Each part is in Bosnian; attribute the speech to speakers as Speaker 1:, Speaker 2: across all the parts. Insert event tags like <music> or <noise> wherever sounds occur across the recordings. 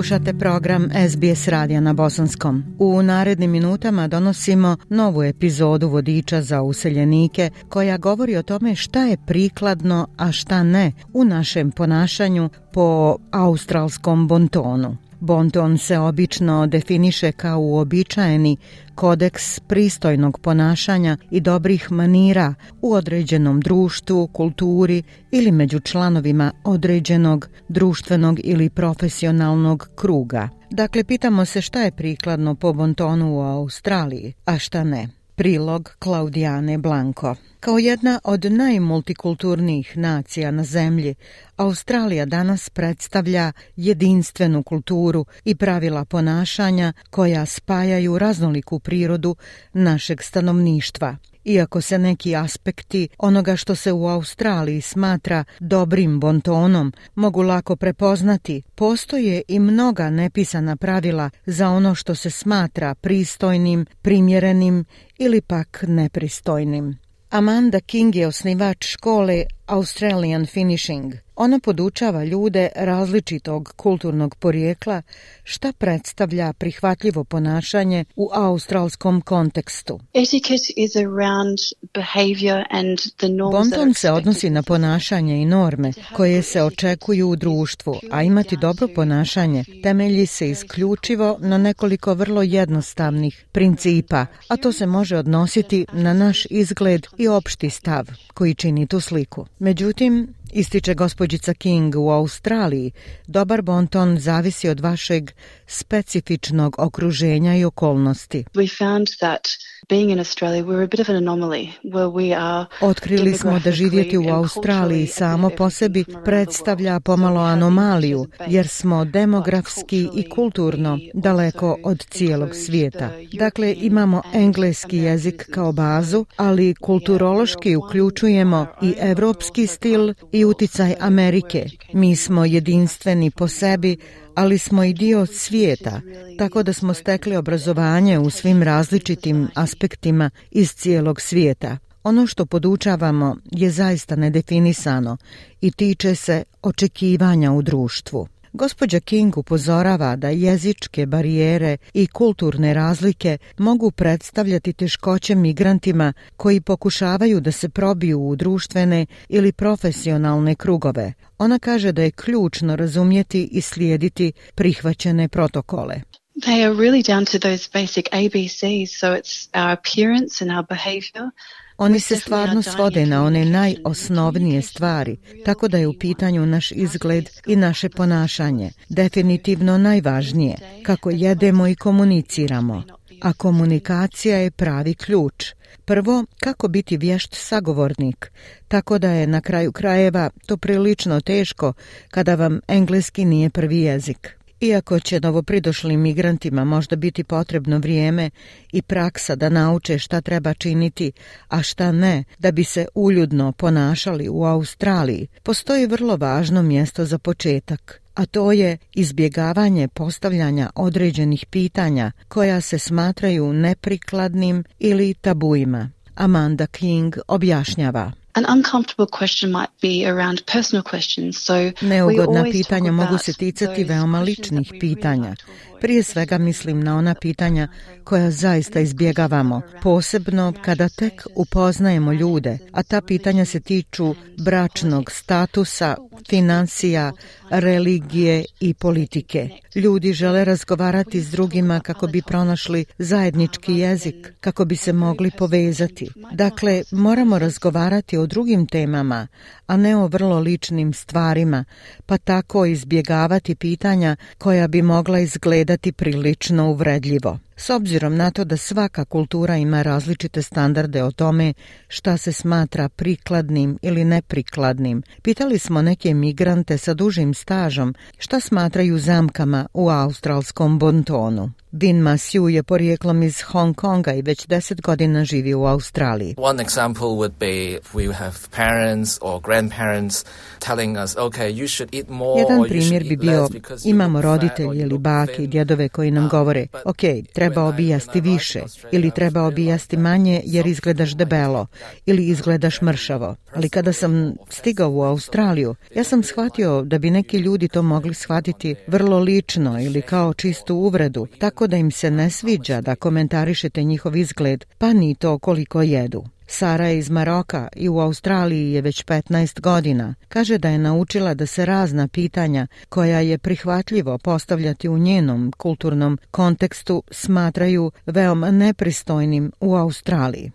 Speaker 1: Slušate program SBS radija na Bosanskom. U narednim minutama donosimo novu epizodu vodiča za useljenike koja govori o tome šta je prikladno, a šta ne u našem ponašanju po australskom bontonu. Bonton se obično definiše kao uobičajeni kodeks pristojnog ponašanja i dobrih manira u određenom društvu, kulturi ili među članovima određenog društvenog ili profesionalnog kruga. Dakle, pitamo se šta je prikladno po bontonu u Australiji, a šta ne. Prilog Klaudijane Blanko Kao jedna od najmultikulturnijih nacija na zemlji, Australija danas predstavlja jedinstvenu kulturu i pravila ponašanja koja spajaju raznoliku prirodu našeg stanovništva. Iako se neki aspekti onoga što se u Australiji smatra dobrim bontonom mogu lako prepoznati, postoje i mnoga nepisana pravila za ono što se smatra pristojnim, primjerenim ili pak nepristojnim. Amanda King je osnivač škole Australian Finishing – ona podučava ljude različitog kulturnog porijekla šta predstavlja prihvatljivo ponašanje u australskom kontekstu. Bonton se odnosi na ponašanje i norme koje se očekuju u društvu, a imati dobro ponašanje temelji se isključivo na nekoliko vrlo jednostavnih principa, a to se može odnositi na naš izgled i opšti stav koji čini tu sliku. Međutim, Ističe gospođica King u Australiji, dobar bonton zavisi od vašeg specifičnog okruženja i okolnosti. We Otkrili smo da živjeti u Australiji samo po sebi predstavlja pomalo anomaliju jer smo demografski i kulturno daleko od cijelog svijeta. Dakle imamo engleski jezik kao bazu, ali kulturološki uključujemo i evropski stil i i uticaj Amerike. Mi smo jedinstveni po sebi, ali smo i dio svijeta, tako da smo stekli obrazovanje u svim različitim aspektima iz cijelog svijeta. Ono što podučavamo je zaista nedefinisano i tiče se očekivanja u društvu. Gospođa King upozorava da jezičke barijere i kulturne razlike mogu predstavljati teškoće migrantima koji pokušavaju da se probiju u društvene ili profesionalne krugove. Ona kaže da je ključno razumjeti i slijediti prihvaćene protokole. They are really down to those basic ABCs, so it's our appearance and our behavior. Oni se stvarno svode na one najosnovnije stvari, tako da je u pitanju naš izgled i naše ponašanje. Definitivno najvažnije, kako jedemo i komuniciramo. A komunikacija je pravi ključ. Prvo, kako biti vješt sagovornik, tako da je na kraju krajeva to prilično teško kada vam engleski nije prvi jezik. Iako će novopridošlim migrantima možda biti potrebno vrijeme i praksa da nauče šta treba činiti, a šta ne, da bi se uljudno ponašali u Australiji, postoji vrlo važno mjesto za početak, a to je izbjegavanje postavljanja određenih pitanja koja se smatraju neprikladnim ili tabuima. Amanda King objašnjava. An Neugodna pitanja mogu se ticati veoma ličnih pitanja. Prije svega mislim na ona pitanja koja zaista izbjegavamo, posebno kada tek upoznajemo ljude, a ta pitanja se tiču bračnog statusa, financija, religije i politike. Ljudi žele razgovarati s drugima kako bi pronašli zajednički jezik, kako bi se mogli povezati. Dakle, moramo razgovarati o drugim temama, a ne o vrlo ličnim stvarima, pa tako izbjegavati pitanja koja bi mogla izgledati prilično uvredljivo. S obzirom na to da svaka kultura ima različite standarde o tome šta se smatra prikladnim ili neprikladnim, pitali smo neke migrante sa dužim stažom šta smatraju zamkama u australskom bontonu. Bin Masiu je porijeklom iz Hong Konga i već deset godina živi u Australiji. One example would be we have parents or grandparents telling us, you should eat more Jedan primjer bi bio, imamo roditelje ili bake i djedove koji nam um, govore, ok, treba obijasti više ili treba obijasti manje jer izgledaš debelo ili izgledaš mršavo. Ali kada sam stigao u Australiju, ja sam shvatio da bi neki ljudi to mogli shvatiti vrlo lično ili kao čistu uvredu, tako tako da im se ne sviđa da komentarišete njihov izgled, pa ni to koliko jedu. Sara je iz Maroka i u Australiji je već 15 godina. Kaže da je naučila da se razna pitanja koja je prihvatljivo postavljati u njenom kulturnom kontekstu smatraju veoma nepristojnim u Australiji.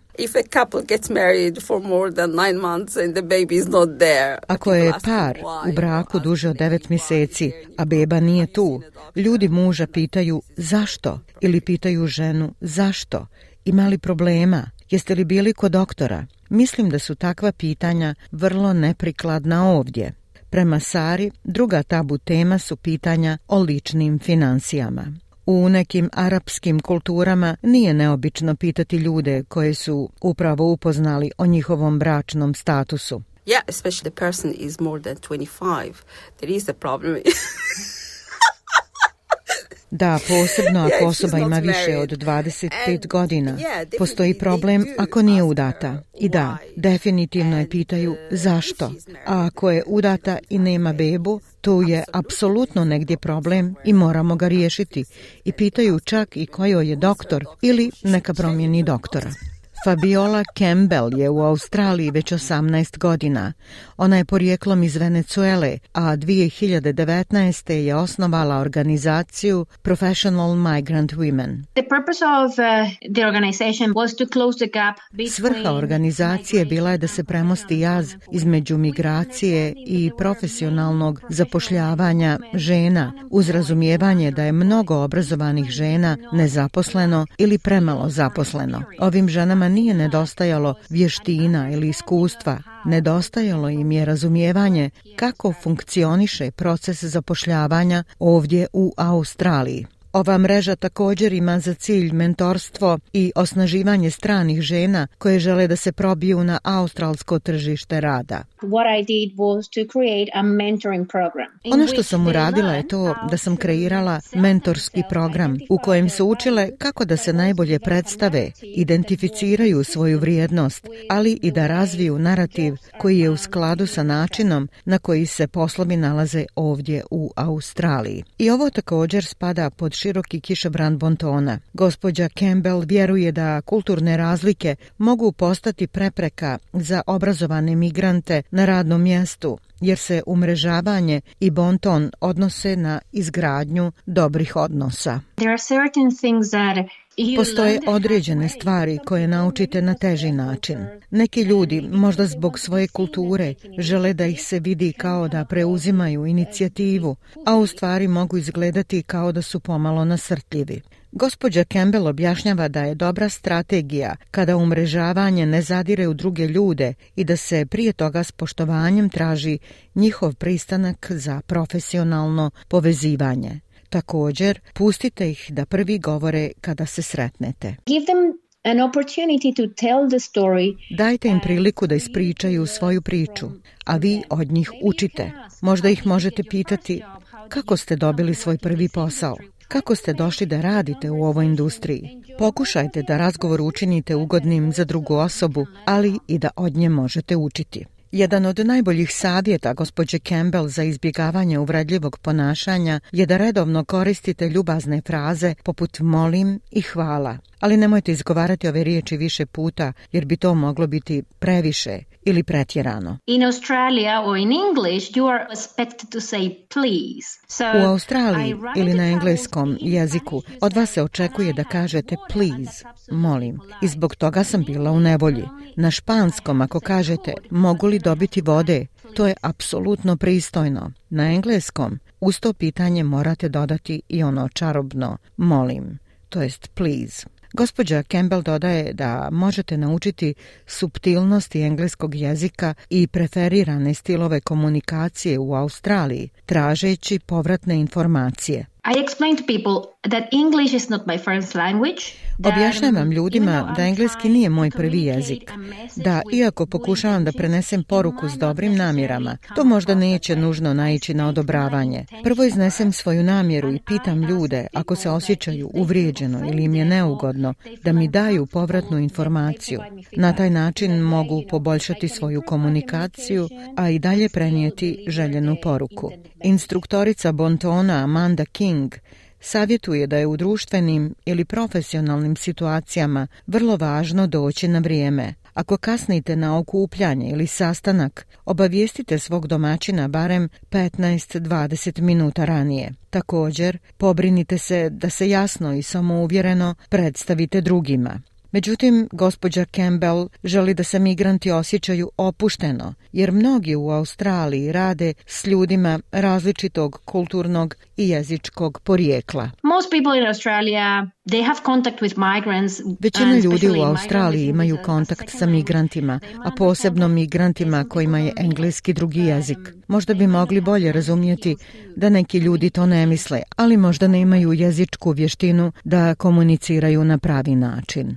Speaker 1: Ako je par u braku duže od devet mjeseci, a beba nije tu, ljudi muža pitaju zašto ili pitaju ženu zašto, ima li problema, Jeste li bili kod doktora? Mislim da su takva pitanja vrlo neprikladna ovdje. Prema Sari, druga tabu tema su pitanja o ličnim financijama. U nekim arapskim kulturama nije neobično pitati ljude koje su upravo upoznali o njihovom bračnom statusu. Yeah, especially the person is more than 25. There is a problem. <laughs> Da, posebno <laughs> ako osoba ima više od 25 godina. Postoji problem ako nije udata. I da, definitivno je pitaju uh, zašto. A ako je udata i nema bebu, tu je apsolutno negdje problem i moramo ga riješiti. I pitaju čak i kojoj je doktor ili neka promjeni doktora. Fabiola Campbell je u Australiji već 18 godina. Ona je porijeklom iz Venecuele, a 2019. je osnovala organizaciju Professional Migrant Women. Uh, Svrha organizacije bila je da se premosti jaz između migracije i profesionalnog zapošljavanja žena uz razumijevanje da je mnogo obrazovanih žena nezaposleno ili premalo zaposleno. Ovim ženama nije nedostajalo vještina ili iskustva, nedostajalo im je razumijevanje kako funkcioniše proces zapošljavanja ovdje u Australiji. Ova mreža također ima za cilj mentorstvo i osnaživanje stranih žena koje žele da se probiju na australsko tržište rada. Ono što sam uradila je to da sam kreirala mentorski program u kojem su učile kako da se najbolje predstave, identificiraju svoju vrijednost, ali i da razviju narativ koji je u skladu sa načinom na koji se poslovi nalaze ovdje u Australiji. I ovo također spada pod široki kišobran bontona. Gospođa Campbell vjeruje da kulturne razlike mogu postati prepreka za obrazovane migrante na radnom mjestu, jer se umrežavanje i bonton odnose na izgradnju dobrih odnosa. There are certain things that Postoje određene stvari koje naučite na teži način. Neki ljudi, možda zbog svoje kulture, žele da ih se vidi kao da preuzimaju inicijativu, a u stvari mogu izgledati kao da su pomalo nasrtljivi. Gospođa Campbell objašnjava da je dobra strategija kada umrežavanje ne zadire u druge ljude i da se prije toga s poštovanjem traži njihov pristanak za profesionalno povezivanje. Također, pustite ih da prvi govore kada se sretnete. Dajte im uh, priliku da ispričaju svoju priču, a vi od njih učite. Možda ih možete pitati kako ste dobili svoj prvi posao, kako ste došli da radite u ovoj industriji. Pokušajte da razgovor učinite ugodnim za drugu osobu, ali i da od nje možete učiti. Jedan od najboljih savjeta gospođe Campbell za izbjegavanje uvredljivog ponašanja je da redovno koristite ljubazne fraze poput molim i hvala. Ali nemojte izgovarati ove riječi više puta jer bi to moglo biti previše ili pretjerano. In Australia or in English you are expected to say please. u Australiji ili na engleskom jeziku od vas se očekuje da kažete please, molim. I zbog toga sam bila u nevolji. Na španskom ako kažete mogu li dobiti vode, to je apsolutno pristojno. Na engleskom uz to pitanje morate dodati i ono čarobno molim, to jest please. Gospođa Campbell dodaje da možete naučiti subtilnosti engleskog jezika i preferirane stilove komunikacije u Australiji, tražeći povratne informacije. I ljudima da engleski nije moj prvi jezik. Da, iako pokušavam da prenesem poruku s dobrim namjerama, to možda neće nužno naići na odobravanje. Prvo iznesem svoju namjeru i pitam ljude, ako se osjećaju uvrijeđeno ili im je neugodno, da mi daju povratnu informaciju. Na taj način mogu poboljšati svoju komunikaciju, a i dalje prenijeti željenu poruku. Instruktorica Bontona Amanda King savjetuje da je u društvenim ili profesionalnim situacijama vrlo važno doći na vrijeme. Ako kasnite na okupljanje ili sastanak, obavijestite svog domaćina barem 15-20 minuta ranije. Također, pobrinite se da se jasno i samouvjereno predstavite drugima. Međutim, gospođa Campbell želi da se migranti osjećaju opušteno, jer mnogi u Australiji rade s ljudima različitog kulturnog i jezičkog porijekla. Većina ljudi u Australiji imaju kontakt sa migrantima, a posebno migrantima kojima je engleski drugi jezik. Možda bi mogli bolje razumjeti da neki ljudi to ne misle, ali možda ne imaju jezičku vještinu da komuniciraju na pravi način.